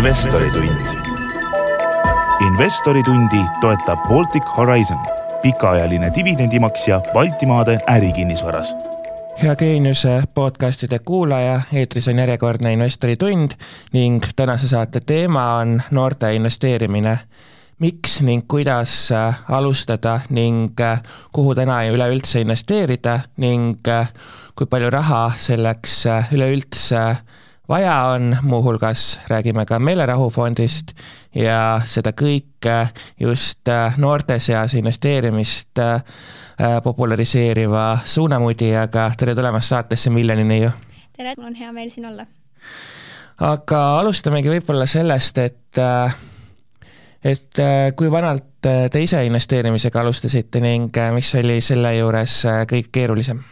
investoritund. investoritundi toetab Baltic Horizon, pikaajaline dividendimaksja Baltimaade ärikinnisvaras hea Geeniuse podcastide kuulaja, eetris on järjekordne investoritund ning tänase saate teema on noorte investeerimine. miks ning kuidas äh, alustada ning äh, kuhu täna üleüldse investeerida ning äh, kui palju raha selleks üleüldse vaja on, muuhulgas räägime ka meelerahufondist ja seda kõike just noorte seas investeerimist populariseeriva suunamudijaga, tere tulemast saatesse Miljoni neiu! tere, mul on hea meel siin olla. aga alustamegi võib-olla sellest, et et kui vanalt te ise investeerimisega alustasite ning mis oli selle juures kõige keerulisem?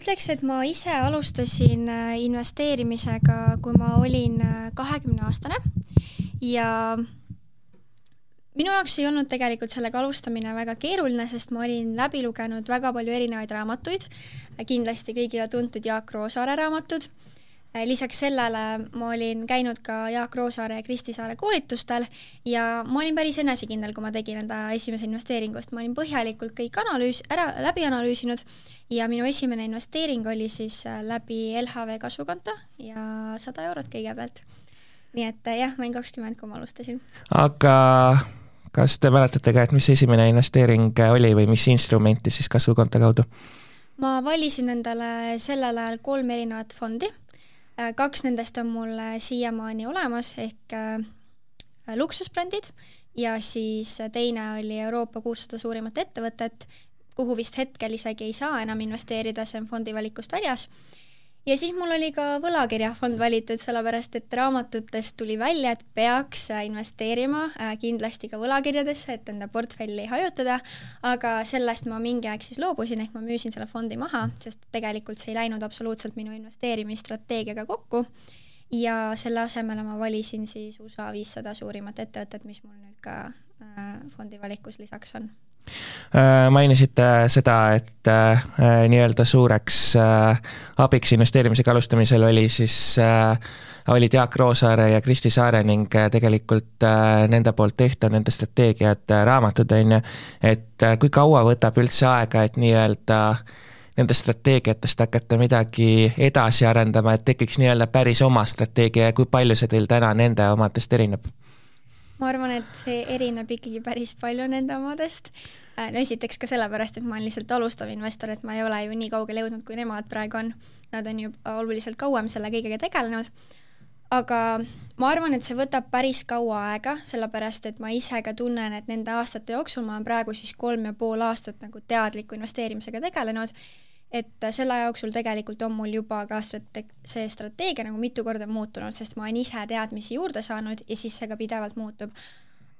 Ütleks, et ma ise alustasin äh, investeerimisega, kui ma olin äh, kahekümne aastane ja minu jaoks ei olnud tegelikult sellega alustamine väga keeruline, sest ma olin läbi lugenud väga palju erinevaid raamatuid, kindlasti kõigile tuntud Jaak Roosaare raamatud lisaks sellele ma olin käinud ka Jaak Roosaare ja Kristi Saare koolitustel ja ma olin päris enesekindel, kui ma tegin enda esimese investeeringu, sest ma olin põhjalikult kõik analüüs, ära, läbi analüüsinud ja minu esimene investeering oli siis äh, läbi LHV kasvukonto ja sada eurot kõigepealt. nii et äh, jah, ma olin kakskümmend, kui ma alustasin. aga kas te mäletate ka, et mis esimene investeering oli või mis instrumenti siis kasvukonto kaudu? ma valisin endale sellel ajal kolm erinevat fondi Äh, kaks nendest on mul siiamaani olemas, ehk äh, luksusbrändid ja siis teine oli Euroopa kuussada suurimat ettevõtet, kuhu vist hetkel isegi ei saa enam investeerida, see on fondi valikust väljas ja siis mul oli ka võlakirjafond valitud, sellepärast et raamatutest tuli välja, et peaks investeerima äh, kindlasti ka võlakirjadesse, et enda portfelli hajutada, aga sellest ma mingi aeg siis loobusin, ehk ma müüsin selle fondi maha, sest tegelikult see ei läinud absoluutselt minu investeerimisstrateegiaga kokku. Ja selle asemele ma valisin siis USA viissada suurimat ettevõtet, mis mul nüüd ka äh, fondi valikus lisaks on Äh, mainisite seda, et äh, nii-öelda suureks äh, abiks investeerimisega alustamisel oli siis, olid Jaak Roosaare ja Kristi Saare ning tegelikult nende poolt tehtav, nende strateegiad, raamatud, on ju, et kui kaua võtab üldse aega, et nii-öelda nendest strateegiatest hakata midagi edasi arendama, et tekiks nii-öelda päris oma strateegia ja kui palju see teil täna nende omadest erineb? Ma arvan, et see erineb ikkagi päris palju nende omadest. Äh, no esiteks ka sellepärast, et ma olen lihtsalt alustav investor, et ma ei ole ju nii kaugele jõudnud, kui nemad praegu on. Nad on ju oluliselt kauem selle kõigega tegelenud. aga ma arvan, et see võtab päris kaua aega, sellepärast et ma ise ka tunnen, et nende aastate jooksul ma olen praegu siis kolm ja pool aastat nagu teadliku investeerimisega tegelenud et selle aja jooksul tegelikult on mul juba ka strate-, see strateegia nagu mitu korda muutunud, sest ma olen ise teadmisi juurde saanud ja siis see ka pidevalt muutub.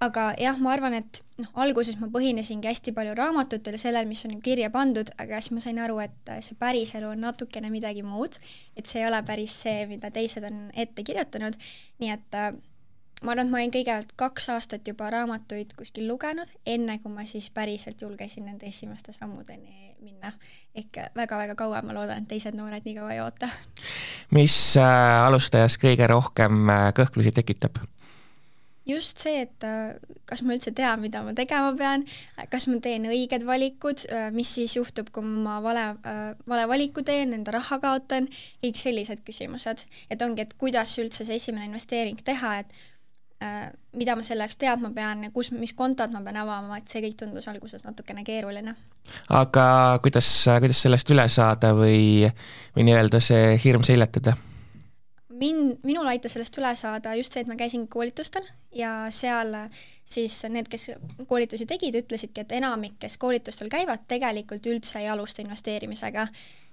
aga jah, ma arvan, et noh, alguses ma põhinesingi hästi palju raamatutel ja sellel, mis on kirja pandud, aga siis ma sain aru, et see päriselu on natukene midagi muud, et see ei ole päris see, mida teised on ette kirjutanud, nii et ma arvan, et ma olin kõigepealt kaks aastat juba raamatuid kuskil lugenud, enne kui ma siis päriselt julgesin nende esimeste sammudeni minna. ehk väga-väga kaua, ma loodan, et teised noored nii kaua ei oota. mis äh, alustajas kõige rohkem äh, kõhklusi tekitab? just see, et äh, kas ma üldse tean, mida ma tegema pean, kas ma teen õiged valikud, mis siis juhtub, kui ma vale, vale valiku teen, enda raha kaotan, kõik sellised küsimused. et ongi, et kuidas üldse see esimene investeering teha, et mida ma selleks teadma pean ja kus, mis kontod ma pean avama, et see kõik tundus alguses natukene keeruline. aga kuidas, kuidas sellest üle saada või, või nii-öelda see hirm seljatada? mind, minul aitas sellest üle saada just see, et ma käisin koolitustel ja seal siis need, kes koolitusi tegid, ütlesidki, et enamik, kes koolitustel käivad, tegelikult üldse ei alusta investeerimisega.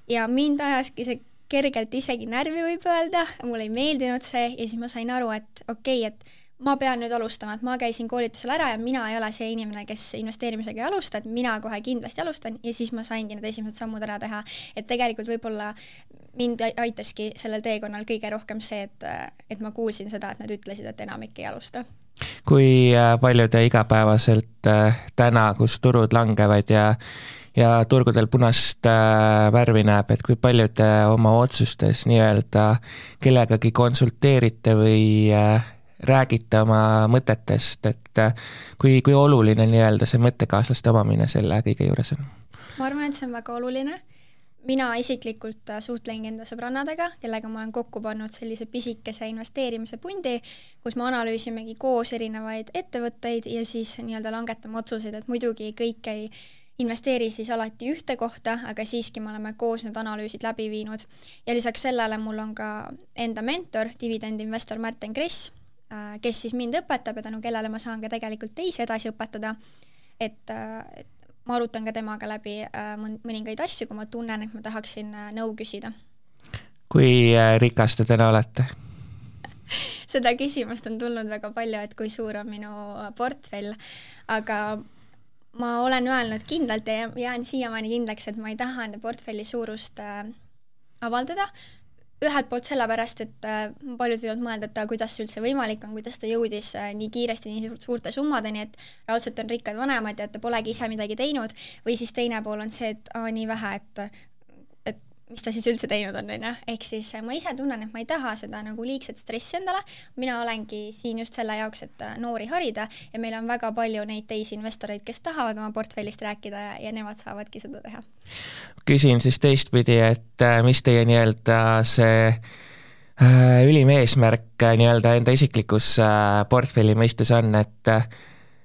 ja mind ajaski see kergelt isegi närvi, võib öelda, mulle ei meeldinud see ja siis ma sain aru, et okei okay,, et ma pean nüüd alustama, et ma käisin koolitusel ära ja mina ei ole see inimene, kes investeerimisega ei alusta, et mina kohe kindlasti alustan ja siis ma saingi need esimesed sammud ära teha. et tegelikult võib-olla mind aitaski sellel teekonnal kõige rohkem see, et, et ma kuulsin seda, et nad ütlesid, et enamik ei alusta kui äh, palju te igapäevaselt äh, täna, kus turud langevad ja ja turgudel punast äh, värvi näeb, et kui palju te oma otsustes nii-öelda kellegagi konsulteerite või räägite oma mõtetest, et kui, kui oluline nii-öelda see mõttekaaslaste omamine selle kõige juures on? ma arvan, et see on väga oluline mina isiklikult äh, suhtlengi enda sõbrannadega, kellega ma olen kokku pannud sellise pisikese investeerimise pundi, kus me analüüsimegi koos erinevaid ettevõtteid ja siis nii-öelda langetame otsuseid, et muidugi kõik ei investeeri siis alati ühte kohta, aga siiski me oleme koos need analüüsid läbi viinud. ja lisaks sellele mul on ka enda mentor, dividendinvestor Märten Kress, äh, kes siis mind õpetab ja tänu kellele ma saan ka tegelikult teisi edasi õpetada, et, äh, et ma arutan ka temaga läbi äh, mõningaid asju, kui ma tunnen, et ma tahaksin äh, nõu küsida. kui äh, rikas te täna olete? seda küsimust on tulnud väga palju, et kui suur on minu portfell, aga ma olen öelnud kindlalt ja jään siiamaani kindlaks, et ma ei taha enda portfelli suurust avaldada, ühelt poolt sellepärast, et äh, paljud võivad mõelda, et kuidas see üldse võimalik on, kuidas ta jõudis äh, nii kiiresti nii suurte summadeni, et raudselt on rikkad vanemad ja et ta polegi ise midagi teinud, või siis teine pool on see, et aa, nii vähe, et mis ta siis üldse teinud on, on ju, ehk siis ma ise tunnen, et ma ei taha seda nagu liigset stressi endale, mina olengi siin just selle jaoks, et äh, noori harida ja meil on väga palju neid teisi investoreid, kes tahavad oma portfellist rääkida ja, ja nemad saavadki seda teha. küsin siis teistpidi, et äh, mis teie nii-öelda see äh, ülim eesmärk nii-öelda enda isiklikus portfelli mõistes on, et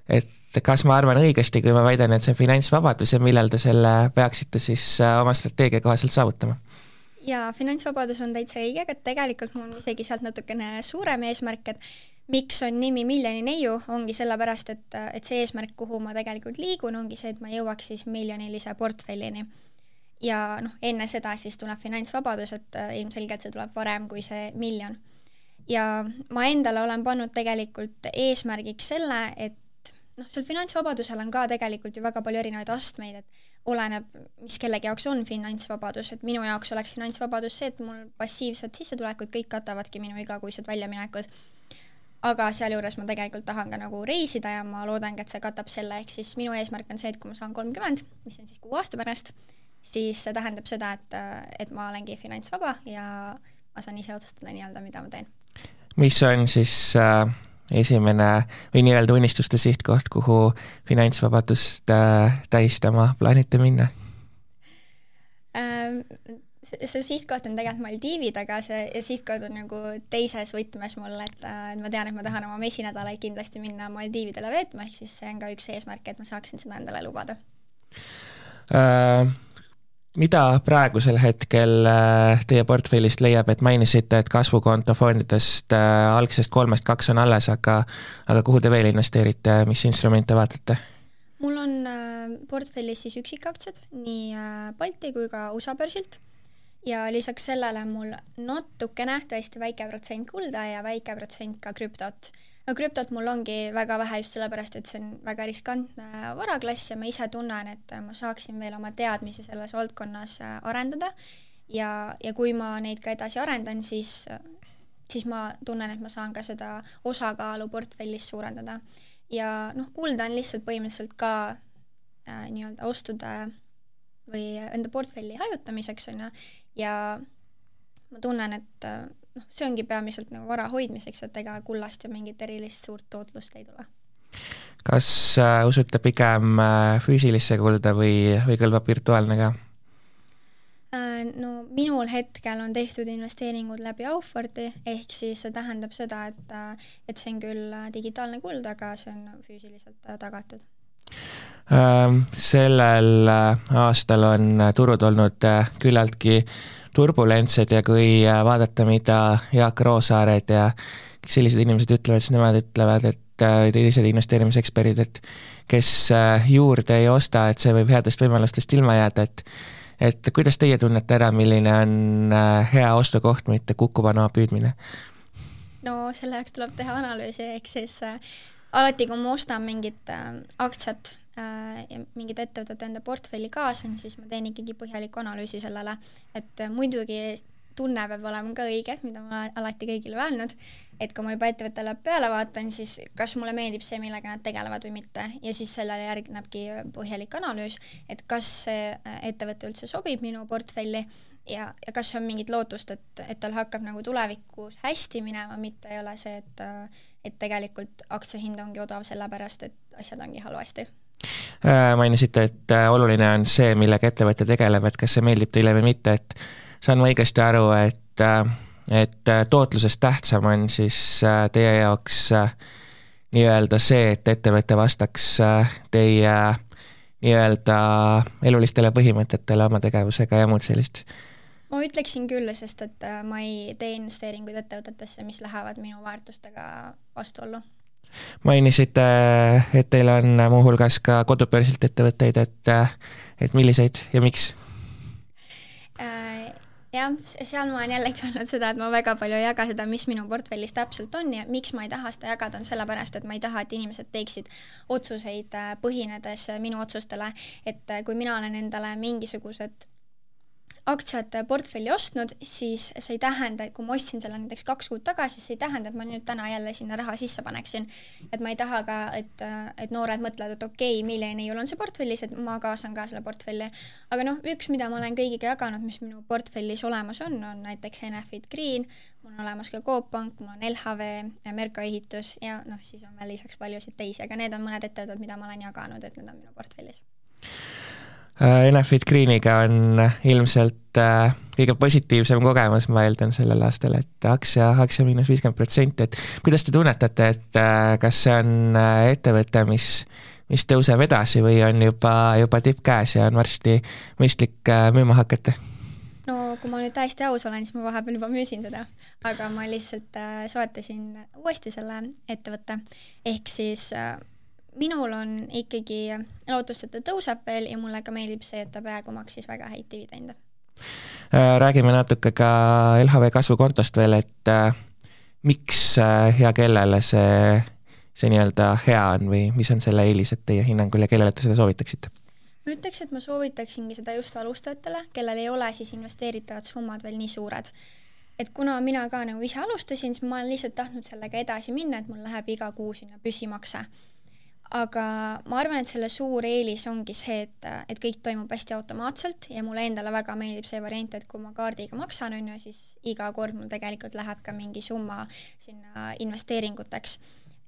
et kas ma arvan õigesti, kui ma väidan, et see on finantsvabadus ja millal te selle peaksite siis äh, oma strateegia kohaselt saavutama? jaa, finantsvabadus on täitsa õige, aga tegelikult mul on isegi sealt natukene suurem eesmärk, et miks on nimi Miljoni neiu, ongi sellepärast, et, et see eesmärk, kuhu ma tegelikult liigun, ongi see, et ma jõuaks siis miljonilise portfellini. ja noh, enne seda siis tuleb finantsvabadus, et äh, ilmselgelt see tuleb varem kui see miljon. ja ma endale olen pannud tegelikult eesmärgiks selle, et noh, seal finantsvabadusel on ka tegelikult ju väga palju erinevaid astmeid, et oleneb, mis kellegi jaoks on finantsvabadus, et minu jaoks oleks finantsvabadus see, et mul passiivsed sissetulekud kõik katavadki minu igakuised väljaminekud. aga sealjuures ma tegelikult tahan ka nagu reisida ja ma loodangi, et see katab selle, ehk siis minu eesmärk on see, et kui ma saan kolmkümmend, mis on siis kuu aasta pärast, siis see tähendab seda, et, et ma olengi finantsvaba ja ma saan ise otsustada nii-öelda, mida ma teen. mis on siis äh esimene või nii-öelda unistuste sihtkoht, kuhu finantsvabadust äh, tähistama plaanite minna ähm,? see, sihtkoht on tegelikult Maldiivid, aga see sihtkoht on nagu teises võtmes mul, et äh, ma tean, et ma tahan oma mesinädalaid kindlasti minna Maldiividele veetma, ehk siis see on ka üks eesmärk, et ma saaksin seda endale lubada äh, mida praegusel hetkel äh, teie portfellist leiab, et mainisite, et kasvukonto fondidest äh, algsest kolmest kaks on alles, aga aga kuhu te veel investeerite, mis instrumente vaatate? mul on äh, portfellis siis üksikaktsiad nii Balti kui ka USA börsilt ja lisaks sellele mul natukene, tõesti väike protsent kulda ja väike protsent ka krüptot no krüptot mul ongi väga vähe just sellepärast, et see on väga riskantne varaklass ja ma ise tunnen, et ma saaksin veel oma teadmisi selles valdkonnas äh, arendada ja, ja kui ma neid ka edasi arendan, siis, siis ma tunnen, et ma saan ka seda osakaalu portfellis suurendada. ja noh, kulda on lihtsalt põhimõtteliselt ka äh, nii-öelda ostude või enda portfelli hajutamiseks, on ju, ja ma tunnen, et äh, noh, see ongi peamiselt nagu vara hoidmiseks, et ega kullast ju mingit erilist suurt tootlust ei tule. kas äh, usute pigem äh, füüsilisse kulda või, või kõlbab virtuaalne ka äh,? no minul hetkel on tehtud investeeringud läbi Aufordi, ehk siis see tähendab seda, et, äh, et see on küll äh, digitaalne kuld, aga see on füüsiliselt äh, tagatud ähm, sellel aastal on turud olnud küllaltki turbulentsed ja kui äh, vaadata, mida Jaak Roosaared ja sellised inimesed ütlevad, siis nemad ütlevad, et äh, teised investeerimiseksperdid, et kes äh, juurde ei osta, et see võib headest võimalustest ilma jääda, et et kuidas teie tunnete ära, milline on hea ostukoht, mitte kukkupanu püüdmine? no selle jaoks tuleb teha analüüsi, ehk siis äh, alati, kui ma ostan mingit äh, aktsiat mingid ettevõtted enda portfelli kaasan, siis ma teen ikkagi põhjaliku analüüsi sellele, et muidugi tunne peab olema ka õige, mida ma alati kõigile öelnud, et kui ma juba ettevõttele peale vaatan, siis kas mulle meeldib see, millega nad tegelevad või mitte. Ja siis sellele järgnebki põhjalik analüüs, et kas see äh, ettevõte üldse sobib minu portfelli ja, ja kas on mingit lootust, et, et tal hakkab nagu tulevikus hästi minema, mitte ei ole see, et et tegelikult aktsiahind ongi odav sellepärast, et asjad ongi halvasti. Äh, mainisite, et äh, oluline on see, millega ettevõte tegeleb, et kas see meeldib teile või mitte, et saan ma õigesti aru, et, äh, et tootlusest tähtsam on siis teie jaoks nii-öelda see, et ettevõte vastaks teie nii-öelda elulistele põhimõtetele oma tegevusega ja muud sellist? ma ütleksin küll, sest et ma ei tee investeeringuid ettevõtetesse, mis lähevad minu väärtustega vastuollu mainisite, et teil on muuhulgas ka kodubörsilt ettevõtteid, et, et milliseid ja miks? Äh, jah, seal ma olen jällegi öelnud seda, et ma väga palju ei jaga seda, mis minu portfellis täpselt on ja miks ma ei taha seda jagada, on sellepärast, et ma ei taha, et inimesed teeksid otsuseid äh, põhinedes minu otsustele, et äh, kui mina olen endale mingisugused aktsiat portfelli ostnud, siis see ei tähenda, et kui ma ostsin selle näiteks kaks kuud tagasi, see ei tähenda, et ma nüüd täna jälle sinna raha sisse paneksin. et ma ei taha ka, et, et noored mõtlevad, et okei okay,, millennial on see portfellis, et ma kaasan ka selle portfelli. aga noh, üks, mida ma olen kõigiga jaganud, mis minu portfellis olemas on, on näiteks Enefit Green, mul on olemas ka Coop Pank, mul on LHV, Merko ehitus ja noh, siis on veel lisaks paljusid teisi, aga need on mõned ettevõtted, mida ma olen jaganud, et need on minu portfellis Enefit Greeniga on ilmselt äh, kõige positiivsem kogemus, ma eeldan, sellel aastal, et aktsia, aktsia miinus viiskümmend protsenti, et kuidas te tunnetate, et äh, kas see on ettevõte, mis, mis tõuseb edasi või on juba, juba tipp käes ja on varsti mõistlik müüma hakata? no kui ma nüüd täiesti aus olen, siis ma vahepeal juba müüsin teda, aga ma lihtsalt soetasin uuesti selle ettevõtte, ehk siis minul on ikkagi lootust, et ta tõuseb veel ja mulle ka meeldib see, et ta praegu maksis väga häid dividende. Äh, räägime natuke ka LHV kasvukontost veel, et äh, miks äh, ja kellele see, see nii-öelda hea on või mis on selle eelised teie hinnangul ja kellele te seda soovitaksite? ma ütleks, et ma soovitaksingi seda just alustajatele, kellel ei ole siis investeeritavad summad veel nii suured et kuna mina ka nagu ise alustasin, siis ma olen lihtsalt tahtnud sellega edasi minna, et mul läheb iga kuu sinna püsimakse aga ma arvan, et selle suur eelis ongi see, et, et kõik toimub hästi automaatselt ja mulle endale väga meeldib see variant, et kui ma kaardiga maksan, on ju, siis iga kord mul tegelikult läheb ka mingi summa sinna investeeringuteks.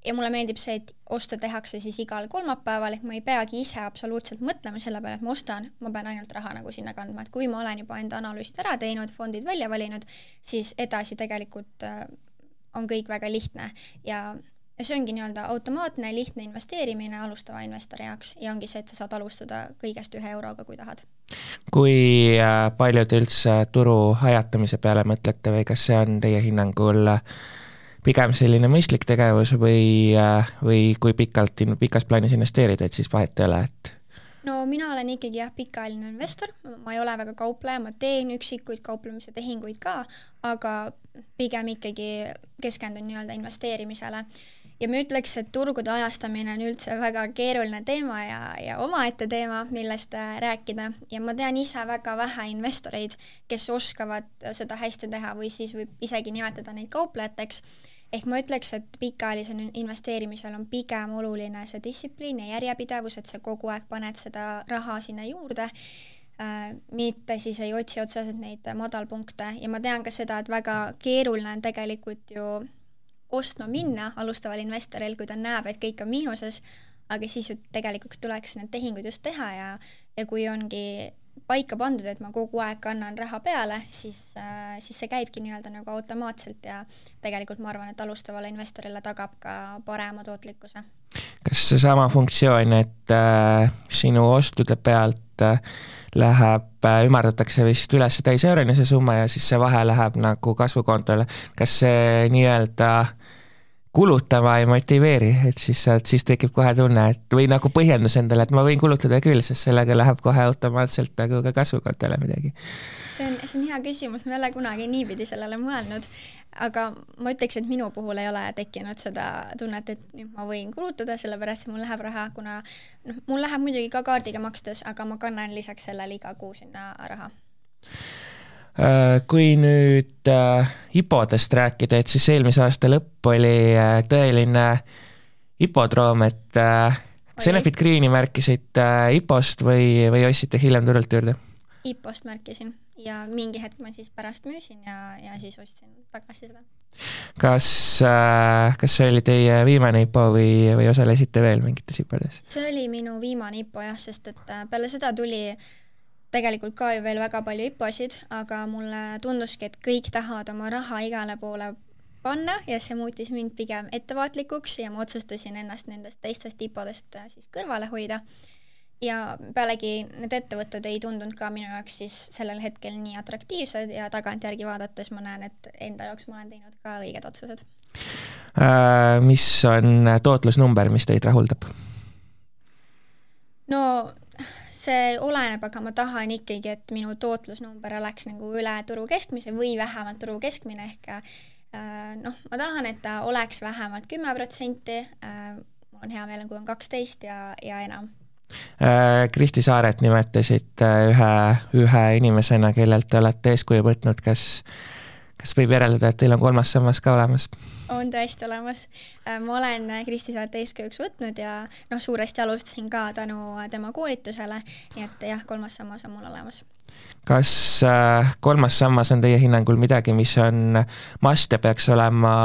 ja mulle meeldib see, et oste tehakse siis igal kolmapäeval, ehk ma ei peagi ise absoluutselt mõtlema selle peale, et ma ostan, ma pean ainult raha nagu sinna kandma, et kui ma olen juba enda analüüsid ära teinud, fondid välja valinud, siis edasi tegelikult äh, on kõik väga lihtne ja ja see ongi nii-öelda automaatne, lihtne investeerimine alustava investori jaoks ja ongi see, et sa saad alustada kõigest ühe euroga, kui tahad. kui äh, palju te üldse turu ajatamise peale mõtlete või kas see on teie hinnangul äh, pigem selline mõistlik tegevus või, äh, või kui pikalt, pikas plaanis investeerida, et siis vahet ei ole, et? No mina olen ikkagi jah, pikaajaline investor, ma ei ole väga kaupleja, ma teen üksikuid kauplemise tehinguid ka, aga pigem ikkagi keskendun nii-öelda investeerimisele ja ma ütleks, et turgude ajastamine on üldse väga keeruline teema ja, ja omaette teema, millest äh, rääkida ja ma tean ise väga vähe investoreid, kes oskavad seda hästi teha või siis võib isegi nimetada neid kauplejateks. ehk ma ütleks, et pikaajalisel investeerimisel on pigem oluline see distsipliin ja järjepidevus, et sa kogu aeg paned seda raha sinna juurde äh, mitte siis ei otsi otseselt neid madalpunkte ja ma tean ka seda, et väga keeruline on tegelikult ju ostma minna alustaval investoril, kui ta näeb, et kõik on miinuses, aga siis ju tegelikult tuleks need tehingud just teha ja, ja kui ongi paika pandud, et ma kogu aeg kannan raha peale, siis äh,, siis see käibki nii-öelda nagu automaatselt ja tegelikult ma arvan, et alustavale investorile tagab ka parema tootlikkuse. kas seesama funktsioon, et äh, sinu ostude pealt äh, läheb äh,, ümardatakse vist üles täis euroni see summa ja siis see vahe läheb nagu kasvukontole, kas see nii-öelda äh, kulutama ei motiveeri, et siis siis tekib kohe tunne, et või nagu põhjendus endale, et ma võin kulutada küll, sest sellega läheb kohe automaatselt nagu ka kasvukontole midagi. see on, see on hea küsimus, ma ei ole kunagi niipidi sellele mõelnud, aga ma ütleks, et minu puhul ei ole tekkinud seda tunnet, et nüüd ma võin kulutada, sellepärast et mul läheb raha, kuna noh, mul läheb muidugi ka kaardiga makstes, aga ma kannan lisaks sellele iga kuu sinna raha kui nüüd äh, IPO-dest rääkida, et siis eelmise aasta lõpp oli äh, tõeline IPO-droom, et kas Enefit Greeni märkisite IPO-st või, või ostsite hiljem turult juurde? IPO-st märkisin ja mingi hetk ma siis pärast müüsin ja, ja siis ostsin tagasi seda. kas, kas see oli teie viimane IPO või, või osalesite veel mingites IPO-des? see oli minu viimane IPO jah, sest et peale seda tuli äh, tegelikult ka ju veel väga palju IPO-sid, aga mulle tunduski, et kõik tahavad oma raha igale poole panna ja see muutis mind pigem ettevaatlikuks ja ma otsustasin ennast nendest teistest IPO-dest äh, siis kõrvale hoida. ja pealegi need ettevõtted ei tundunud ka minu jaoks siis sellel hetkel nii atraktiivsed ja tagantjärgi vaadates ma näen, et enda jaoks ma olen teinud ka õiged otsused äh,. mis on tootlusnumber, mis teid rahuldab? no see oleneb, aga ma tahan ikkagi, et minu tootlusnumber oleks nagu üle turu keskmise või vähemalt turu keskmine ehk äh, noh, ma tahan, et ta oleks vähemalt kümme protsenti, äh, mul on hea meel, kui on kaksteist ja, ja enam. Äh, Kristi Saaret nimetasite ühe, ühe inimesena, kellelt te olete eeskuju võtnud, kas kas võib järeldada, et teil on kolmas sammas ka olemas? on tõesti olemas. Äh, ma olen Kristi Saart eeskujuks võtnud ja noh, suuresti alustasin ka tänu tema koolitusele, nii et jah, kolmas sammas on mul olemas. kas äh, kolmas sammas on teie hinnangul midagi, mis on must ja peaks olema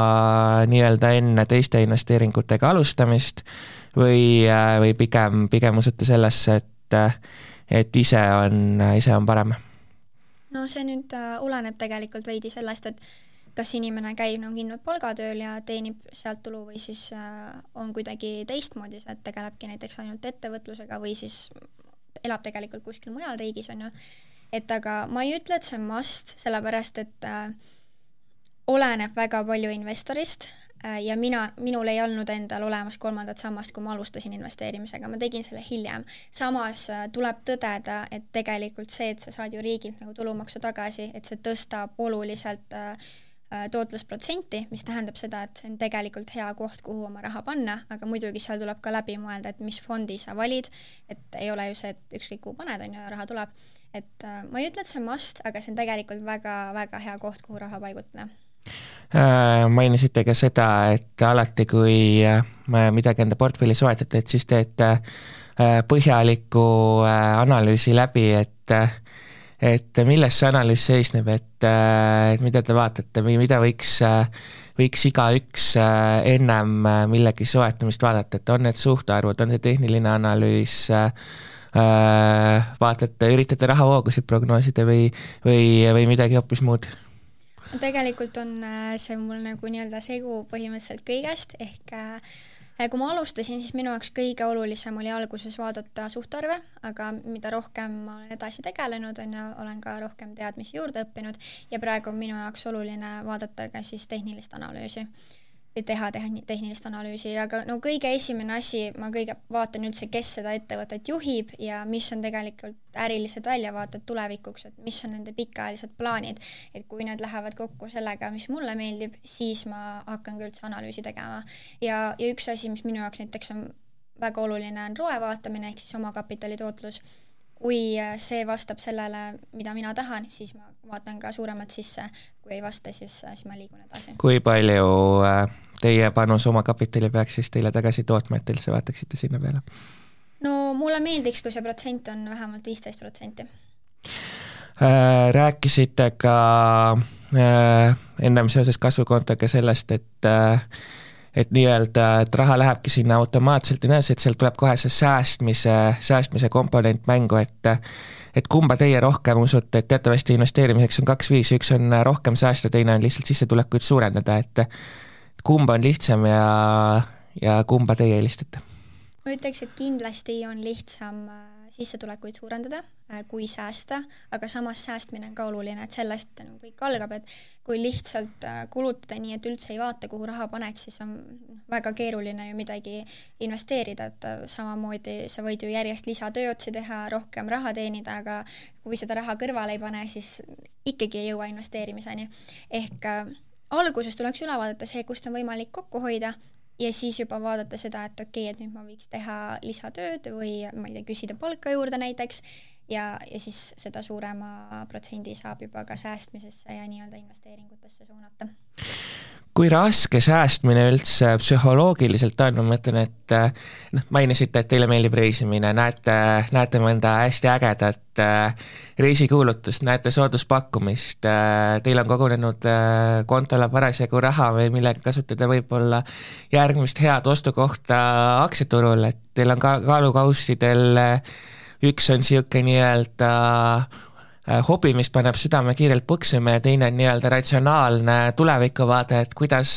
nii-öelda enne teiste investeeringutega alustamist või, äh, või pigem, pigem usute sellesse, et, et ise on, ise on parem? No see nüüd äh, oleneb tegelikult veidi sellest, et kas inimene käib nagu kindlalt palgatööl ja teenib sealt tulu või siis äh, on kuidagi teistmoodi, et tegelebki näiteks ainult ettevõtlusega või siis elab tegelikult kuskil mujal riigis, on ju. et aga ma ei ütle, et see on must, sellepärast et äh, oleneb väga palju investorist, ja mina, minul ei olnud endal olemas kolmandat sammast, kui ma alustasin investeerimisega, ma tegin selle hiljem. samas äh, tuleb tõdeda, et tegelikult see, et sa saad ju riigilt nagu tulumaksu tagasi, et see tõstab oluliselt äh, tootlusprotsenti, mis tähendab seda, et see on tegelikult hea koht, kuhu oma raha panna, aga muidugi seal tuleb ka läbi mõelda, et mis fondi sa valid, et ei ole ju see, et ükskõik kuhu paned, on ju, raha tuleb. et ma ei ütle, et see on must, aga see on tegelikult väga-väga hea koht, kuhu raha paigutada Äh, mainisite ka seda, et alati, kui äh, midagi enda portfelli soetate, et siis teete äh, põhjaliku analüüsi läbi, et et milles see analüüs seisneb, et, et mida te vaatate või mida võiks, võiks igaüks ennem millegi soetamist vaadata, et on need suhtarvud, on see tehniline analüüs, vaatate, üritate rahavoogusid prognoosida või, või, või midagi hoopis muud tegelikult on äh, see mul nagu nii-öelda segu põhimõtteliselt kõigest, ehk äh, kui ma alustasin, siis minu jaoks kõige olulisem oli alguses vaadata suhtarve, aga mida rohkem ma olen edasi tegelenud, on ju, olen ka rohkem teadmisi juurde õppinud ja praegu on minu jaoks oluline vaadata ka siis tehnilist analüüsi teha tehni-, tehnilist analüüsi, aga no kõige esimene asi, ma kõige vaatan üldse, kes seda ettevõtet juhib ja mis on tegelikult ärilised väljavaated tulevikuks, et mis on nende pikaajalised plaanid. et kui need lähevad kokku sellega, mis mulle meeldib, siis ma hakkan ka üldse analüüsi tegema. ja, ja üks asi, mis minu jaoks näiteks on väga oluline, on ROE vaatamine ehk siis omakapitali tootlus kui see vastab sellele, mida mina tahan, siis ma vaatan ka suuremalt sisse, kui ei vasta, siis, siis ma liigun edasi. kui palju äh, teie panus omakapitali peaks siis teile tagasi tootma, et te üldse vaataksite sinna peale? no mulle meeldiks, kui see protsent on vähemalt viisteist protsenti. Äh, rääkisite ka äh, ennem seoses kasvukontoga sellest, et et nii-öelda, et raha lähebki sinna automaatselt ja nii edasi, et sealt tuleb kohe see säästmise, säästmise komponent mängu, et et kumba teie rohkem usute, et teatavasti investeerimiseks on kaks viisi, üks on rohkem säästa, teine on lihtsalt sissetulekuid suurendada, et kumba on lihtsam ja, ja kumba teie eelistate? ma ütleks, et kindlasti on lihtsam äh, sissetulekuid suurendada äh, kui säästa, aga samas säästmine on ka oluline, et sellest nagu kõik algab, et kui lihtsalt äh, kulutada nii, et üldse ei vaata, kuhu raha paned, siis on noh, väga keeruline ju midagi investeerida, et äh, samamoodi sa võid ju järjest lisatööotsi teha, rohkem raha teenida, aga kui seda raha kõrvale ei pane, siis ikkagi ei jõua investeerimiseni. ehk alguses tuleks üle vaadata see, kust on võimalik kokku hoida ja siis juba vaadata seda, et okei okay,, et nüüd ma võiks teha lisatööd või ma ei tea, küsida palka juurde näiteks, ja, ja siis seda suurema protsendi saab juba ka säästmisesse ja nii-öelda investeeringutesse suunata. Kui raske säästmine üldse psühholoogiliselt on, ma mõtlen, et eh, noh, mainisite, et teile meeldib reisimine, näete, näete mõnda hästi ägedat äh, reisikuulutust, näete sooduspakkumist äh,, teil on kogunenud äh, kontole parasjagu raha või millega kasutada võib-olla järgmist head ostukohta aktsiaturul, et teil on ka kaalukausidel üks on niisugune nii-öelda äh, hobi, mis paneb südame kiirelt põksuma ja teine on nii-öelda ratsionaalne tulevikuvaade, et kuidas,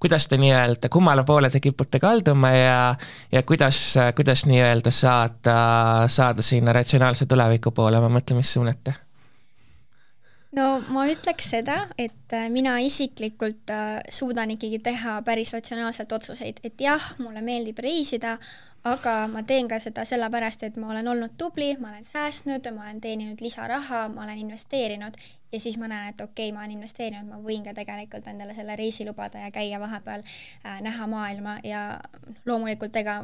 kuidas te nii-öelda, kummale poole te kipute kalduma ja, ja kuidas, kuidas nii-öelda saada, saada sinna ratsionaalse tuleviku poole, ma mõtlen, mis suunate. No ma ütleks seda, et äh, mina isiklikult äh, suudan ikkagi teha päris ratsionaalselt otsuseid, et jah, mulle meeldib reisida, aga ma teen ka seda sellepärast, et ma olen olnud tubli, ma olen säästnud, ma olen teeninud lisaraha, ma olen investeerinud ja siis ma näen, et okei okay,, ma olen investeerinud, ma võin ka tegelikult endale selle reisi lubada ja käia vahepeal äh,, näha maailma ja loomulikult ega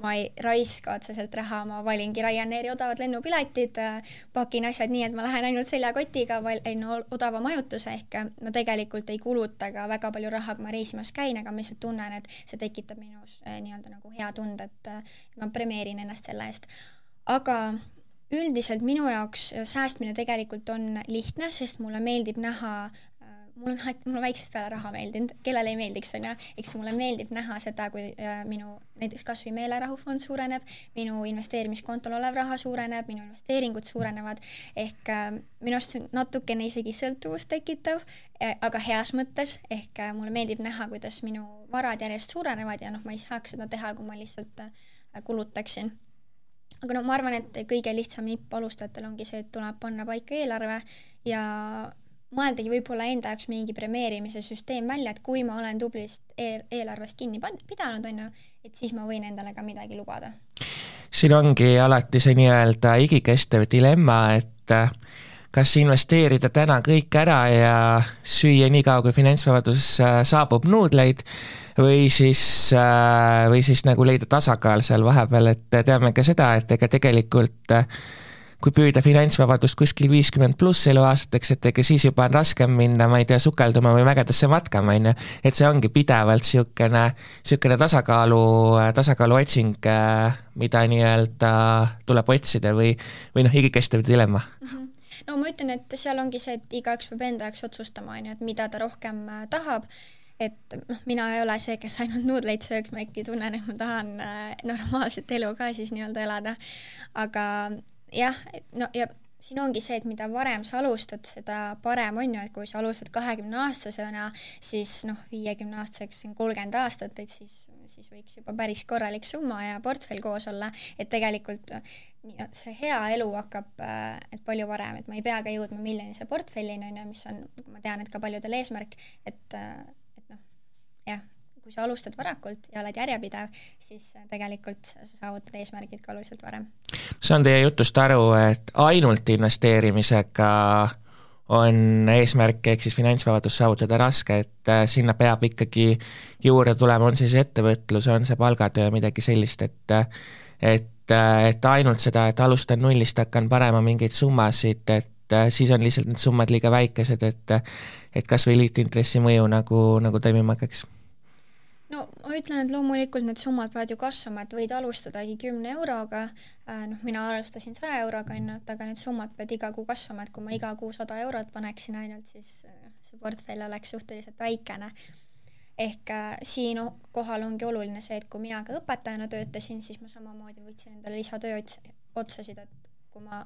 ma ei raiska otseselt raha, ma valingi Ryanairi odavad lennupiletid äh,, pakin asjad nii, et ma lähen ainult seljakotiga, valin odava majutuse, ehk ma tegelikult ei kuluta ka väga palju raha, kui ma reisimas käin, aga ma lihtsalt tunnen, et see tekitab minus äh, nii-öelda nagu hea tunde, et äh, ma premeerin ennast selle eest. aga üldiselt minu jaoks äh, säästmine tegelikult on lihtne, sest mulle meeldib näha äh, mul on alati, mul on väiksest peale raha meeldinud, kellele ei meeldiks, on ju, eks mulle meeldib näha seda, kui äh, minu näiteks kas või meelerahufond suureneb, minu investeerimiskontol olev raha suureneb, minu investeeringud suurenevad, ehk minu arust see on natukene isegi sõltuvust tekitav, aga heas mõttes, ehk mulle meeldib näha, kuidas minu varad järjest suurenevad ja noh, ma ei saaks seda teha, kui ma lihtsalt kulutaksin aga noh, ma arvan, et kõige lihtsam nipp alustajatel ongi see, et tuleb panna paika eelarve ja mõeldagi võib-olla enda jaoks mingi premeerimise süsteem välja, et kui ma olen tublist eel eelarvest kinni pidanud, on ju, et siis ma võin endale ka midagi lubada. siin ongi alati see nii-öelda igikestev dilemma, et kas investeerida täna kõik ära ja süüa niikaua, kui finantsvabadus äh, saabub nuudleid või siis, äh, või siis nagu leida tasakaal seal vahepeal, et teame ka seda, et ega tegelikult äh, kui püüda finantsvabadust kuskil viiskümmend pluss eluaastateks, et ega siis juba on raskem minna, ma ei tea, sukelduma või mägedesse matkama, on ju. et see ongi pidevalt niisugune, niisugune tasakaalu, tasakaalu otsing, mida nii-öelda tuleb otsida või, või noh, igikestev dilemma mm. -hmm no ma ütlen, et seal ongi see, et igaüks peab enda jaoks otsustama, on ju, et mida ta rohkem tahab et noh, mina ei ole see, kes ainult nuudleid sööks, ma ikkagi tunnen, et ma tahan äh, normaalset elu ka siis nii-öelda elada. aga jah, no ja siin ongi see, et mida varem sa alustad, seda parem on ju, et kui sa alustad kahekümne aastasena, siis noh, viiekümne aastaseks on kolmkümmend aastat, et siis, siis võiks juba päris korralik summa ja portfell koos olla, et tegelikult nii, see hea elu hakkab, äh, et palju varem, et ma ei pea ka jõudma miljonise portfellini, on ju, mis on, ma tean, et ka paljudel eesmärk, et äh, jah, kui sa alustad varakult ja oled järjepidev, siis äh, tegelikult sa saavutad eesmärgid ka oluliselt varem. saan teie jutust aru, et ainult investeerimisega on eesmärk ehk siis finantsvabadus saavutada raske, et sinna peab ikkagi juurde tulema, on siis ettevõtlus, on see palgatöö, midagi sellist, et et, et ainult seda, et alustan nullist, hakkan panema mingeid summasid, et siis on lihtsalt need summad liiga väikesed, et et kas või liitintressi mõju nagu, nagu toimima hakkaks no ma ütlen, et loomulikult need summad peavad ju kasvama, et võid alustadagi kümne euroga äh,, noh, mina alustasin saja euroga, on ju, et aga need summad peavad iga kuu kasvama, et kui ma iga kuu sada eurot paneksin ainult, siis äh, see portfell oleks suhteliselt väikene. Ehk äh, siin kohal ongi oluline see, et kui mina ka õpetajana töötasin, siis ma samamoodi võtsin endale lisatöö otsasid, et kui ma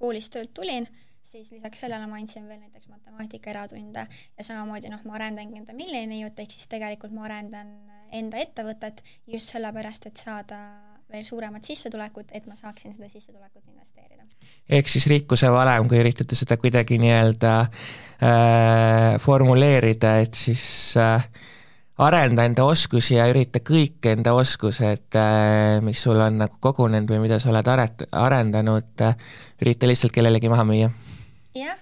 koolist töölt tulin, siis lisaks sellele ma andsin veel näiteks matemaatika eratunde ja samamoodi noh, ma arendangi enda miljonijut, ehk siis tegelikult ma arendan enda ettevõtet just sellepärast, et saada veel suuremat sissetulekut, et ma saaksin seda sissetulekut investeerida. ehk siis rikkuse valem, kui üritate seda kuidagi nii-öelda äh, formuleerida, et siis äh, arenda enda oskusi ja ürita kõik enda oskused, äh, mis sul on nagu kogunenud või mida sa oled aret-, arendanud, äh, ürita lihtsalt kellelegi maha müüa jah,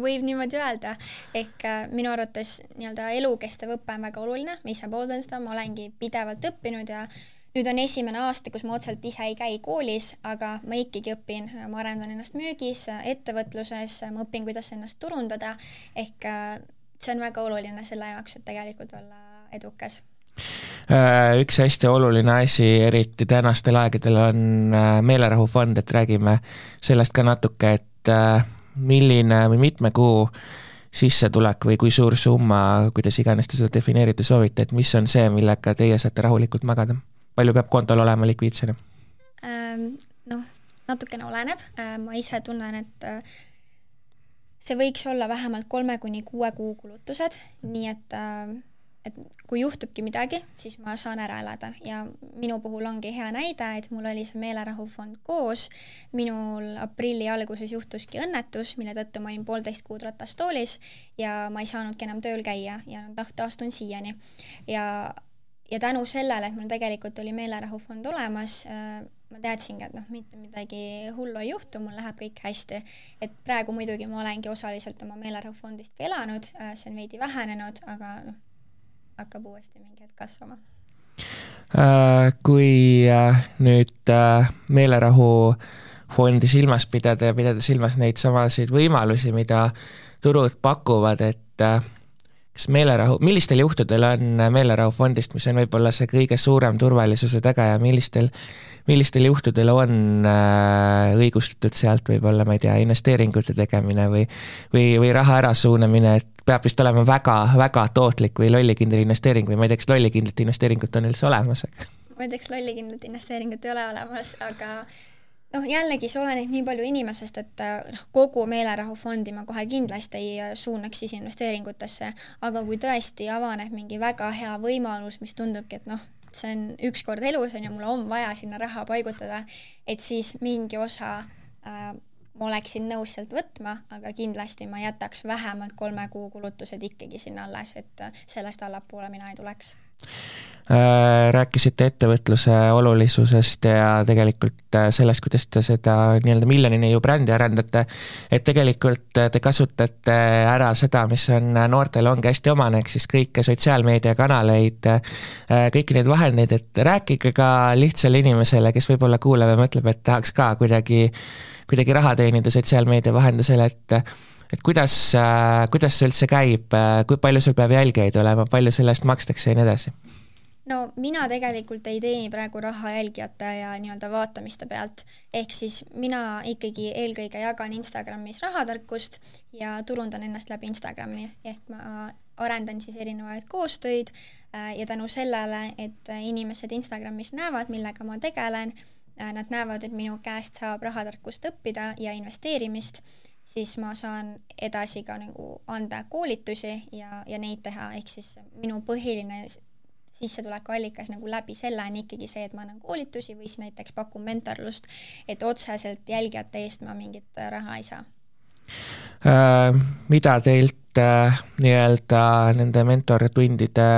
võib niimoodi öelda, ehk äh, minu arvates nii-öelda elukestev õpe on väga oluline, ma ise pooldan seda, ma olengi pidevalt õppinud ja nüüd on esimene aasta, kus ma otseselt ise ei käi koolis, aga ma ikkagi õpin, ma arendan ennast müügis, ettevõtluses, ma õpin, kuidas ennast turundada, ehk äh, see on väga oluline selle jaoks, et tegelikult olla edukas äh, üks hästi oluline asi, eriti tänastel aegadel, on äh, meelerahufond, et räägime sellest ka natuke, et milline või mitme kuu sissetulek või kui suur summa, kuidas iganes te seda defineerida soovite, et mis on see, millega teie saate rahulikult magada? Palju peab kontol olema likviidsena? Ähm, noh, natukene oleneb, äh, ma ise tunnen, et äh, see võiks olla vähemalt kolme kuni kuue kuu kulutused, nii et äh, et kui juhtubki midagi, siis ma saan ära elada ja minu puhul ongi hea näide, et mul oli see meelerahufond koos, minul aprilli alguses juhtuski õnnetus, mille tõttu ma olin poolteist kuud ratastoolis ja ma ei saanudki enam tööl käia ja taastun siiani. ja ja tänu sellele, et mul tegelikult oli meelerahufond olemas äh,, ma teadsingi, et noh, mitte midagi hullu ei juhtu, mul läheb kõik hästi. et praegu muidugi ma olengi osaliselt oma meelerahufondist ka elanud äh,, see on veidi vähenenud, aga noh, hakkab uuesti mingi hetk kasvama äh,. Kui nüüd äh, meelerahu fondi silmas pidada ja pidada silmas neid samasid võimalusi, mida turud pakuvad, et kas meelerahu, millistel juhtudel on meelerahufondist, mis on võib-olla see kõige suurem turvalisuse tagaja, millistel, millistel juhtudel on äh, õigustatud sealt võib-olla, ma ei tea, investeeringute tegemine või või, või raha ärasuunamine, et peab vist olema väga, väga tootlik või lollikindel investeering või ma ei tea, kas lollikindlat investeeringut on üldse olemas? ma ei tea, kas lollikindlat investeeringut ei ole olemas, aga noh, jällegi see oleneb nii palju inimesest, et äh, noh, kogu meelerahufondi ma kohe kindlasti ei äh, suunaks siis investeeringutesse, aga kui tõesti avaneb mingi väga hea võimalus, mis tundubki, et noh, see on üks kord elus on ju, mul on vaja sinna raha paigutada, et siis mingi osa äh, ma oleksin nõus sealt võtma, aga kindlasti ma jätaks vähemalt kolme kuu kulutused ikkagi sinna alles, et äh, sellest allapoole mina ei tuleks rääkisite ettevõtluse olulisusest ja tegelikult äh, sellest, kuidas te seda nii-öelda miljonini ju brändi arendate, et tegelikult äh, te kasutate ära seda, mis on noortele ongi hästi omane, ehk siis kõiki sotsiaalmeediakanaleid, kõiki neid vahendeid, et rääkige ka lihtsale inimesele, kes võib-olla kuuleb ja mõtleb, et tahaks ka kuidagi, kuidagi raha teenida sotsiaalmeedia vahendusel, et et kuidas, kuidas see üldse käib, kui palju sul peab jälgijaid olema, palju selle eest makstakse ja nii edasi? No mina tegelikult ei teeni praegu raha jälgijate ja nii-öelda vaatamiste pealt, ehk siis mina ikkagi eelkõige jagan Instagramis rahatarkust ja turundan ennast läbi Instagrami, ehk ma arendan siis erinevaid koostöid äh, ja tänu sellele, et inimesed Instagramis näevad, millega ma tegelen, äh, nad näevad, et minu käest saab rahatarkust õppida ja investeerimist, siis ma saan edasi ka nagu anda koolitusi ja, ja neid teha, ehk siis minu põhiline sissetulekuallikas nagu läbi selle on ikkagi see, et ma annan koolitusi või siis näiteks pakun mentorlust, et otseselt jälgijate eest ma mingit äh, raha ei saa äh,. mida teilt äh, nii-öelda nende mentortundide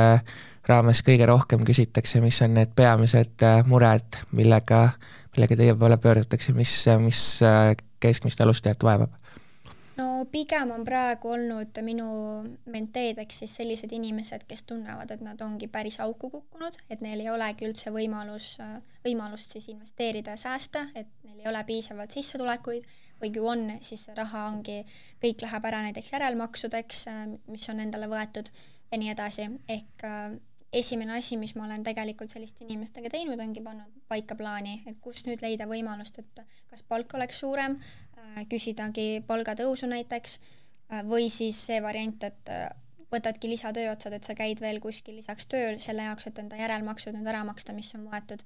raames kõige rohkem küsitakse, mis on need peamised äh, mured, millega, millega teie poole pöördutakse, mis, mis äh, keskmist alustajat vaevab? No pigem on praegu olnud minu menteedeks siis sellised inimesed, kes tunnevad, et nad ongi päris auku kukkunud, et neil ei olegi üldse võimalus, võimalust siis investeerida ja säästa, et neil ei ole piisavalt sissetulekuid. Või kui on, siis see raha ongi, kõik läheb ära näiteks järelmaksudeks, mis on endale võetud ja nii edasi, ehk esimene asi, mis ma olen tegelikult selliste inimestega teinud, ongi pannud paika plaani, et kust nüüd leida võimalust, et kas palk oleks suurem, Äh, küsidagi palgatõusu näiteks äh, või siis see variant, et äh, võtadki lisatööotsad, et sa käid veel kuskil lisaks tööl selle jaoks, et enda järelmaksud nüüd ära maksta, mis on võetud.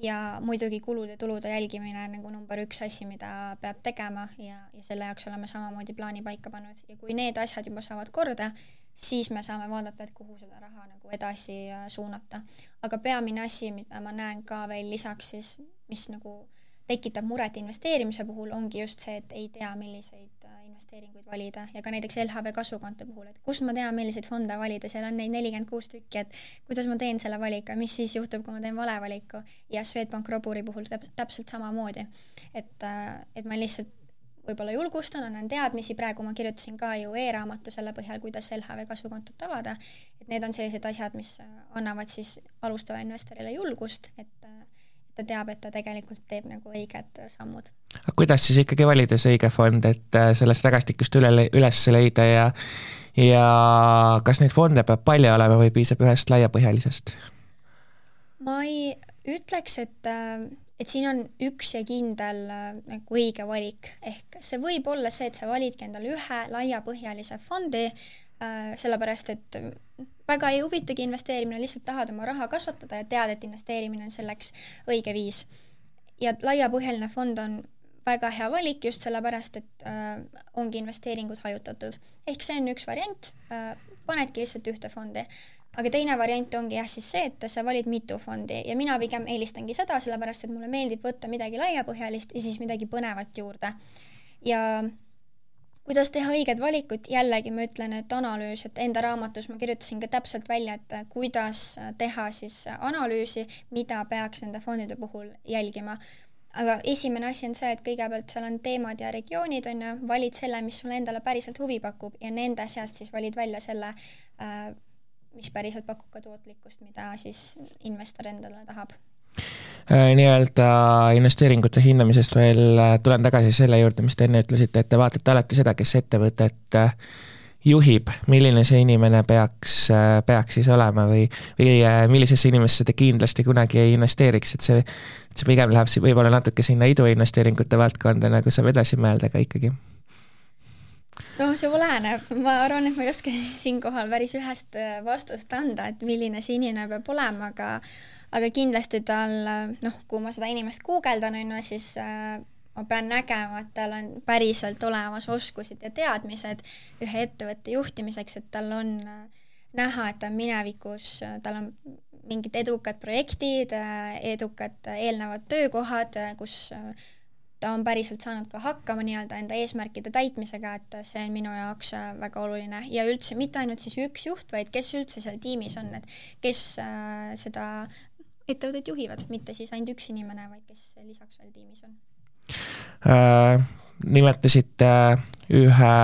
ja muidugi kulude-tulude jälgimine nagu number üks asi, mida peab tegema ja, ja selle jaoks oleme samamoodi plaani paika pannud ja kui need asjad juba saavad korda, siis me saame vaadata, et kuhu seda raha nagu edasi suunata. aga peamine asi, mida ma näen ka veel lisaks siis, mis nagu tekitab muret investeerimise puhul, ongi just see, et ei tea, milliseid äh, investeeringuid valida ja ka näiteks LHV kasvukonto puhul, et kust ma tean, milliseid fonde valida, seal on neid nelikümmend kuus tükki, et kuidas ma teen selle valiku, mis siis juhtub, kui ma teen vale valiku ja Swedbank Roburi puhul täp-, täpselt samamoodi. et, äh, et ma lihtsalt võib-olla julgustan, annan teadmisi, praegu ma kirjutasin ka ju e-raamatu selle põhjal, kuidas LHV kasvukontot avada, et need on sellised asjad, mis annavad siis alustavale investorile julgust, et ta teab, et ta tegelikult teeb nagu õiged sammud. aga kuidas siis ikkagi valida see õige fond, et äh, sellest rägastikust üle, üles leida ja ja kas neid fonde peab palju olema või piisab ühest laiapõhjalisest? ma ei ütleks, et, äh, et siin on üks ja kindel äh, nagu õige valik, ehk see võib olla see, et sa validki endale ühe laiapõhjalise fondi äh,, sellepärast et väga ei huvitagi investeerimine, lihtsalt tahad oma raha kasvatada ja tead, et investeerimine on selleks õige viis. ja laiapõhjaline fond on väga hea valik just sellepärast, et äh, ongi investeeringud hajutatud. ehk see on üks variant äh,, panedki lihtsalt ühte fondi aga teine variant ongi jah, siis see, et sa valid mitu fondi ja mina pigem eelistangi seda, sellepärast et mulle meeldib võtta midagi laiapõhjalist ja siis midagi põnevat juurde. ja kuidas teha õiged valikud, jällegi ma ütlen, et analüüs, et enda raamatus ma kirjutasin ka täpselt välja, et kuidas teha siis analüüsi, mida peaks nende fondide puhul jälgima. aga esimene asi on see, et kõigepealt seal on teemad ja regioonid, on ju, valid selle, mis sulle endale päriselt huvi pakub ja nende seast siis valid välja selle äh, mis päriselt pakub ka tootlikkust, mida siis investor endale tahab. Äh, nii-öelda investeeringute hindamisest veel äh, tulen tagasi selle juurde, mis te enne ütlesite, et te vaatate alati seda, kes ettevõtet äh, juhib, milline see inimene peaks, peaks siis olema või, või millisesse inimesse te kindlasti kunagi ei investeeriks, et see, see pigem läheb võib-olla natuke sinna iduinvesteeringute valdkonda, nagu saab edasi mõelda, aga ikkagi noh, see oleneb, ma arvan, et ma ei oska siinkohal päris ühest äh, vastust anda, et milline see inimene peab olema, aga aga kindlasti tal noh, kui ma seda inimest guugeldan, on ju, siis äh, ma pean nägema, et tal on päriselt olemas oskused ja teadmised ühe ettevõtte juhtimiseks, et tal on äh, näha, et ta on minevikus, tal on mingid edukad projektid, edukad eelnevad töökohad, kus ta on päriselt saanud ka hakkama nii-öelda enda eesmärkide täitmisega, et see on minu jaoks äh, väga oluline ja üldse mitte ainult siis üks juht, vaid kes üldse seal tiimis on, et kes äh, seda ettevõtet juhivad, mitte siis ainult üks inimene, vaid kes lisaks veel tiimis on äh,. nimetasite ühe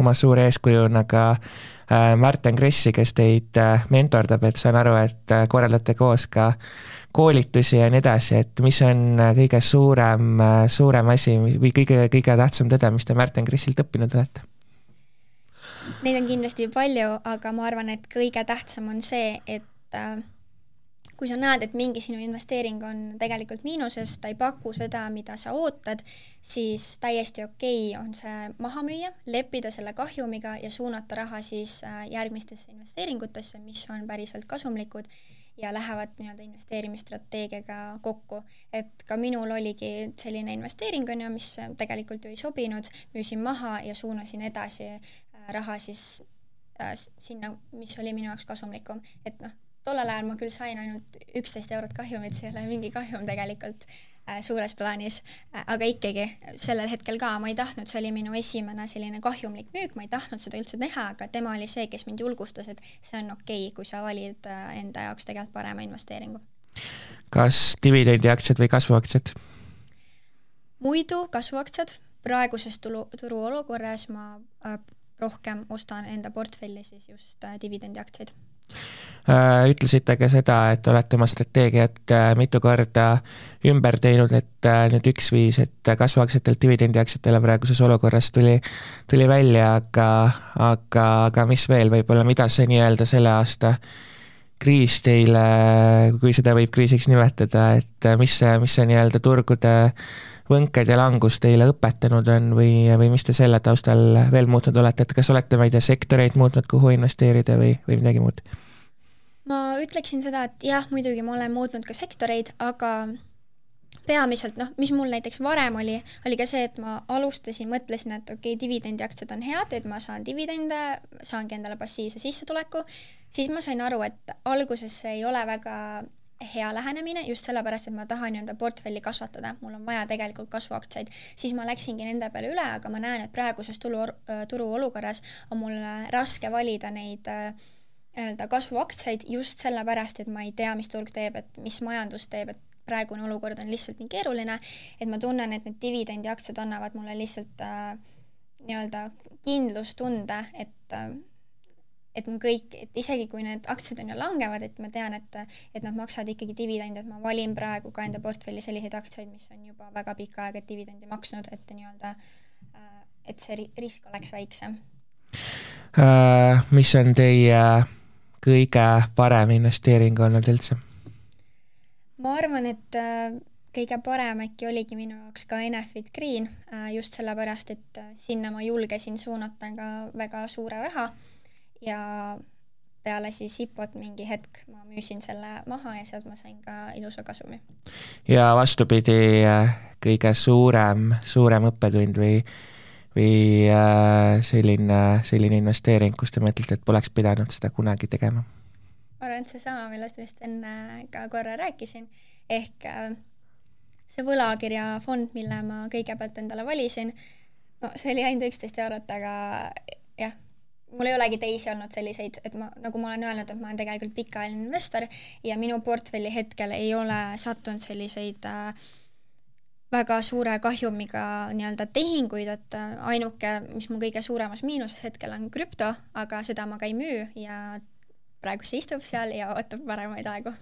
oma suure eeskujuna ka äh, Märten Kressi, kes teid äh, mentordab, et saan aru, et äh, korraldate koos ka äh, koolitusi ja nii edasi, et mis on kõige suurem, suurem asi või kõige, kõige tähtsam tõde, mis te Märten Krissilt õppinud olete? Neid on kindlasti palju, aga ma arvan, et kõige tähtsam on see, et äh, kui sa näed, et mingi sinu investeering on tegelikult miinuses, ta ei paku seda, mida sa ootad, siis täiesti okei okay on see maha müüa, leppida selle kahjumiga ja suunata raha siis äh, järgmistesse investeeringutesse, mis on päriselt kasumlikud ja lähevad nii-öelda investeerimisstrateegiaga kokku. et ka minul oligi selline investeering, on ju, mis tegelikult ju ei sobinud, müüsin maha ja suunasin edasi äh, raha siis äh, sinna, mis oli minu jaoks kasumlikum. et noh, tollel ajal ma küll sain ainult üksteist eurot kahjumit, see ei ole mingi kahjum tegelikult suures plaanis, äh, aga ikkagi sellel hetkel ka ma ei tahtnud, see oli minu esimene selline kahjumlik müük, ma ei tahtnud seda üldse teha, aga tema oli see, kes mind julgustas, et see on okei okay,, kui sa valid äh, enda jaoks tegelikult parema investeeringu. kas dividendiaktsiad või kasvuaktsiad? muidu kasvuaktsiad, praeguses tulu, turuolukorras ma äh, rohkem ostan enda portfelli siis just äh, dividendiaktsiaid Äh, ütlesite ka seda, et olete oma strateegiat äh, mitu korda ümber teinud, et äh, nüüd üks viis, et kasvuaktsiatelt dividendiaktsiatele praeguses olukorras tuli, tuli välja, aga, aga, aga mis veel võib-olla, mida see nii-öelda selle aasta kriis teile, kui seda võib kriisiks nimetada, et mis see, mis see nii-öelda turgude võnked ja langus teile õpetanud on või, või mis te selle taustal veel muutnud olete, et kas olete, ma ei tea, sektoreid muutnud, kuhu investeerida või, või midagi muud? Ma ütleksin seda, et jah, muidugi ma olen muutnud ka sektoreid, aga peamiselt noh, mis mul näiteks varem oli, oli ka see, et ma alustasin, mõtlesin, et okei okay,, dividendiaktsiad on head, et ma saan dividende, saangi endale passiivse sissetuleku, siis ma sain aru, et alguses see ei ole väga hea lähenemine just sellepärast, et ma tahan nii-öelda portfelli kasvatada, mul on vaja tegelikult kasvuaktsiaid, siis ma läksingi nende peale üle, aga ma näen, et praeguses tulu, turuolukorras on mul raske valida neid äh, nii-öelda kasvuaktsiaid just sellepärast, et ma ei tea, mis turg teeb, et mis majandus teeb, et praegune olukord on lihtsalt nii keeruline, et ma tunnen, et need dividendiaktsiad annavad mulle lihtsalt äh, nii-öelda kindlustunde, et äh, et mu kõik, et isegi kui need aktsiad on ju langevad, et ma tean, et, et nad maksavad ikkagi dividende, et ma valin praegu ka enda portfelli selliseid aktsiaid, mis on juba väga pikka aega dividendi maksnud, et nii-öelda, et see risk oleks väiksem. mis on teie kõige parem investeering olnud üldse? ma arvan, et kõige parem äkki oligi minu jaoks ka Enefit Green, just sellepärast, et sinna ma julgesin suunata ka väga suure raha ja peale siis IPO-t mingi hetk ma müüsin selle maha ja sealt ma sain ka ilusa kasumi. ja vastupidi, kõige suurem, suurem õppetund või, või äh, selline, selline investeering, kus te mõtlete, et poleks pidanud seda kunagi tegema? ma arvan, et seesama, millest vist enne ka korra rääkisin, ehk äh, see võlakirjafond, mille ma kõigepealt endale valisin, no see oli ainult üksteist eurot, aga jah mul ei olegi teisi olnud selliseid, et ma, nagu ma olen öelnud, et ma olen tegelikult pikaajaline investor ja minu portfelli hetkel ei ole sattunud selliseid äh, väga suure kahjumiga nii-öelda tehinguid, et äh, ainuke, mis mu kõige suuremas miinuses hetkel on krüpto, aga seda ma ka ei müü ja praegu see istub seal ja ootab paremaid aegu.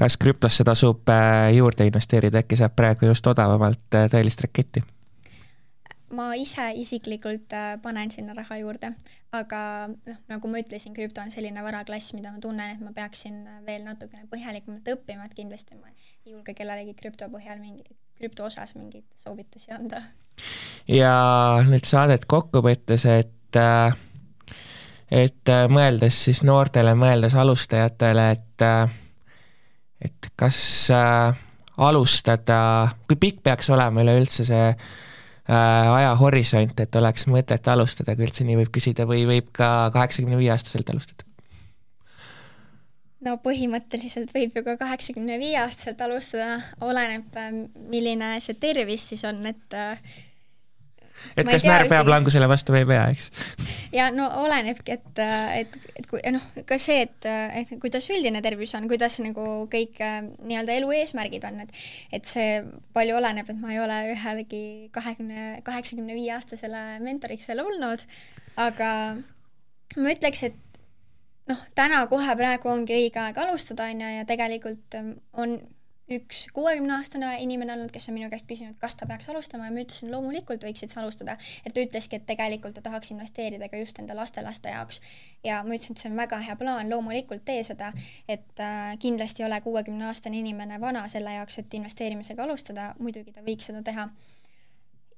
kas krüptosse tasub äh, juurde investeerida, äkki saab praegu just odavamalt äh, tõelist raketti? ma ise isiklikult panen sinna raha juurde, aga noh, nagu ma ütlesin, krüpto on selline varaklass, mida ma tunnen, et ma peaksin veel natukene põhjalikumalt õppima, et kindlasti ma ei julge kellelegi krüpto põhjal mingi, krüpto osas mingeid soovitusi anda. ja nüüd saadet kokku võttes, et äh, et mõeldes siis noortele, mõeldes alustajatele, et et kas alustada, kui pikk peaks olema üleüldse see Äh, ajahorisont, et oleks mõtet alustada, kui üldse nii võib küsida, või võib ka kaheksakümne viie aastaselt alustada? No põhimõtteliselt võib ju ka kaheksakümne viie aastaselt alustada, oleneb, äh, milline see tervis siis on, et äh, et kas närv peab langusele vastu või ei pea, eks? ja no olenebki, et, et, et kui noh, ka see, et, et kuidas üldine tervis on, kuidas nagu kõik nii-öelda elu eesmärgid on, et et see palju oleneb, et ma ei ole ühelegi kahekümne, kaheksakümne viie aastasele mentoriks veel olnud, aga ma ütleks, et noh, täna kohe praegu ongi õige aeg alustada, on ju, ja tegelikult on üks kuuekümneaastane inimene olnud, kes on minu käest küsinud, kas ta peaks alustama ja ma ütlesin, loomulikult võiksid sa alustada. et ta ütleski, et tegelikult ta tahaks investeerida ka just enda lastelaste jaoks. ja ma ütlesin, et see on väga hea plaan, loomulikult tee seda, et äh, kindlasti ei ole kuuekümneaastane inimene vana selle jaoks, et investeerimisega alustada, muidugi ta võiks seda teha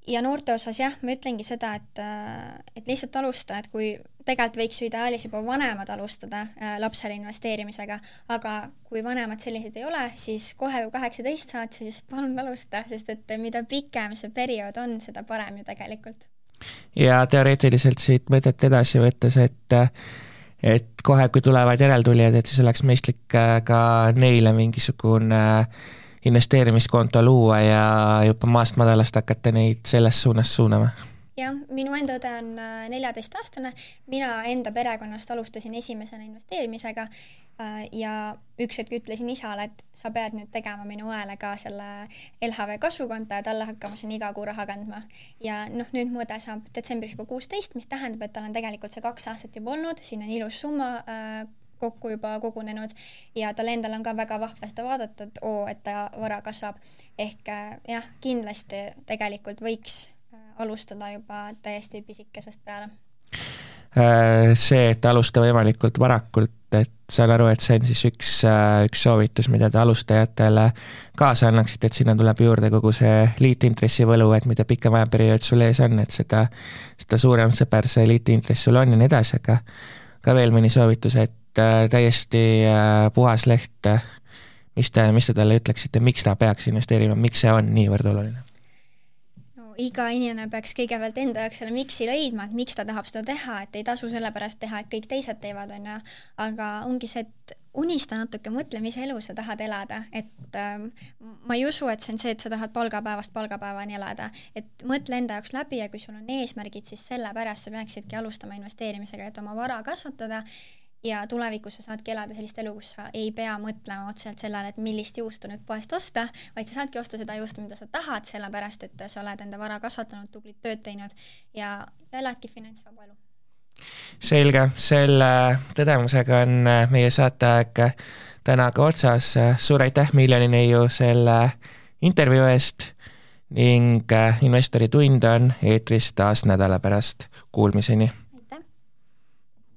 ja noorte osas jah, ma ütlengi seda, et, äh, et lihtsalt alusta, et kui tegelikult võiks ju ideaalis juba vanemad alustada äh, lapsele investeerimisega, aga kui vanemad sellised ei ole, siis kohe kui kaheksateist saad, siis palun alusta, sest et mida pikem see periood on, seda parem ju tegelikult. ja teoreetiliselt siit mõtet edasi võttes, et et kohe, kui tulevad järeltulijad, et siis oleks mõistlik äh, ka neile mingisugune äh, investeerimiskonto luua ja juba maast madalast hakata neid selles suunas suunama? jah, minu enda õde on äh, neljateistaastane, mina enda perekonnast alustasin esimesena investeerimisega äh, ja üks hetk ütlesin isale, et sa pead nüüd tegema minu õele ka selle LHV kasvukonto ja talle hakkama siin iga kuu raha kandma. ja noh, nüüd mu õde saab detsembris juba kuusteist, mis tähendab, et tal on tegelikult see kaks aastat juba olnud, siin on ilus summa äh, kokku juba kogunenud ja tal endal on ka väga vahva seda vaadata, et oo, et ta vara kasvab. ehk äh, jah, kindlasti tegelikult võiks äh, alustada juba täiesti pisikesest peale. Äh, see, et alusta võimalikult varakult, et saan aru, et see on siis üks, üks soovitus, mida te alustajatele kaasa annaksite, et sinna tuleb juurde kogu see liitintressi võlu, et mida pikem ajaperiood sul ees on, et seda, seda suurem sõber see liitintress sul on ja nii edasi, aga ka veel mõni soovitus, et täiesti äh, puhas leht, mis te, mis te talle ütleksite, miks ta peaks investeerima, miks see on niivõrd oluline? iga inimene peaks kõigepealt enda jaoks selle miks'i leidma, et miks ta tahab seda teha, et ei tasu sellepärast teha, et kõik teised teevad, on ju, aga ongi see, et unista natuke, mõtle, mis elu sa tahad elada, et ähm, ma ei usu, et see on see, et sa tahad palgapäevast palgapäevani elada, et mõtle enda jaoks läbi ja kui sul on eesmärgid, siis sellepärast sa peaksidki alustama investeerimisega, et oma vara kasvatada ja tulevikus sa saadki elada sellist elu, kus sa ei pea mõtlema otseselt sellele, et millist juustu nüüd poest osta, vaid sa saadki osta seda juustu, mida sa tahad, sellepärast et sa oled enda vara kasvatanud, tublit tööd teinud ja, ja eladki finantsvaba elu. selge, selle tõdemusega on äh, meie saateaeg äh, täna ka otsas, äh, suur aitäh, Miljoni neiu, selle intervjuu eest ning Investori tund on eetris taas nädala pärast, kuulmiseni!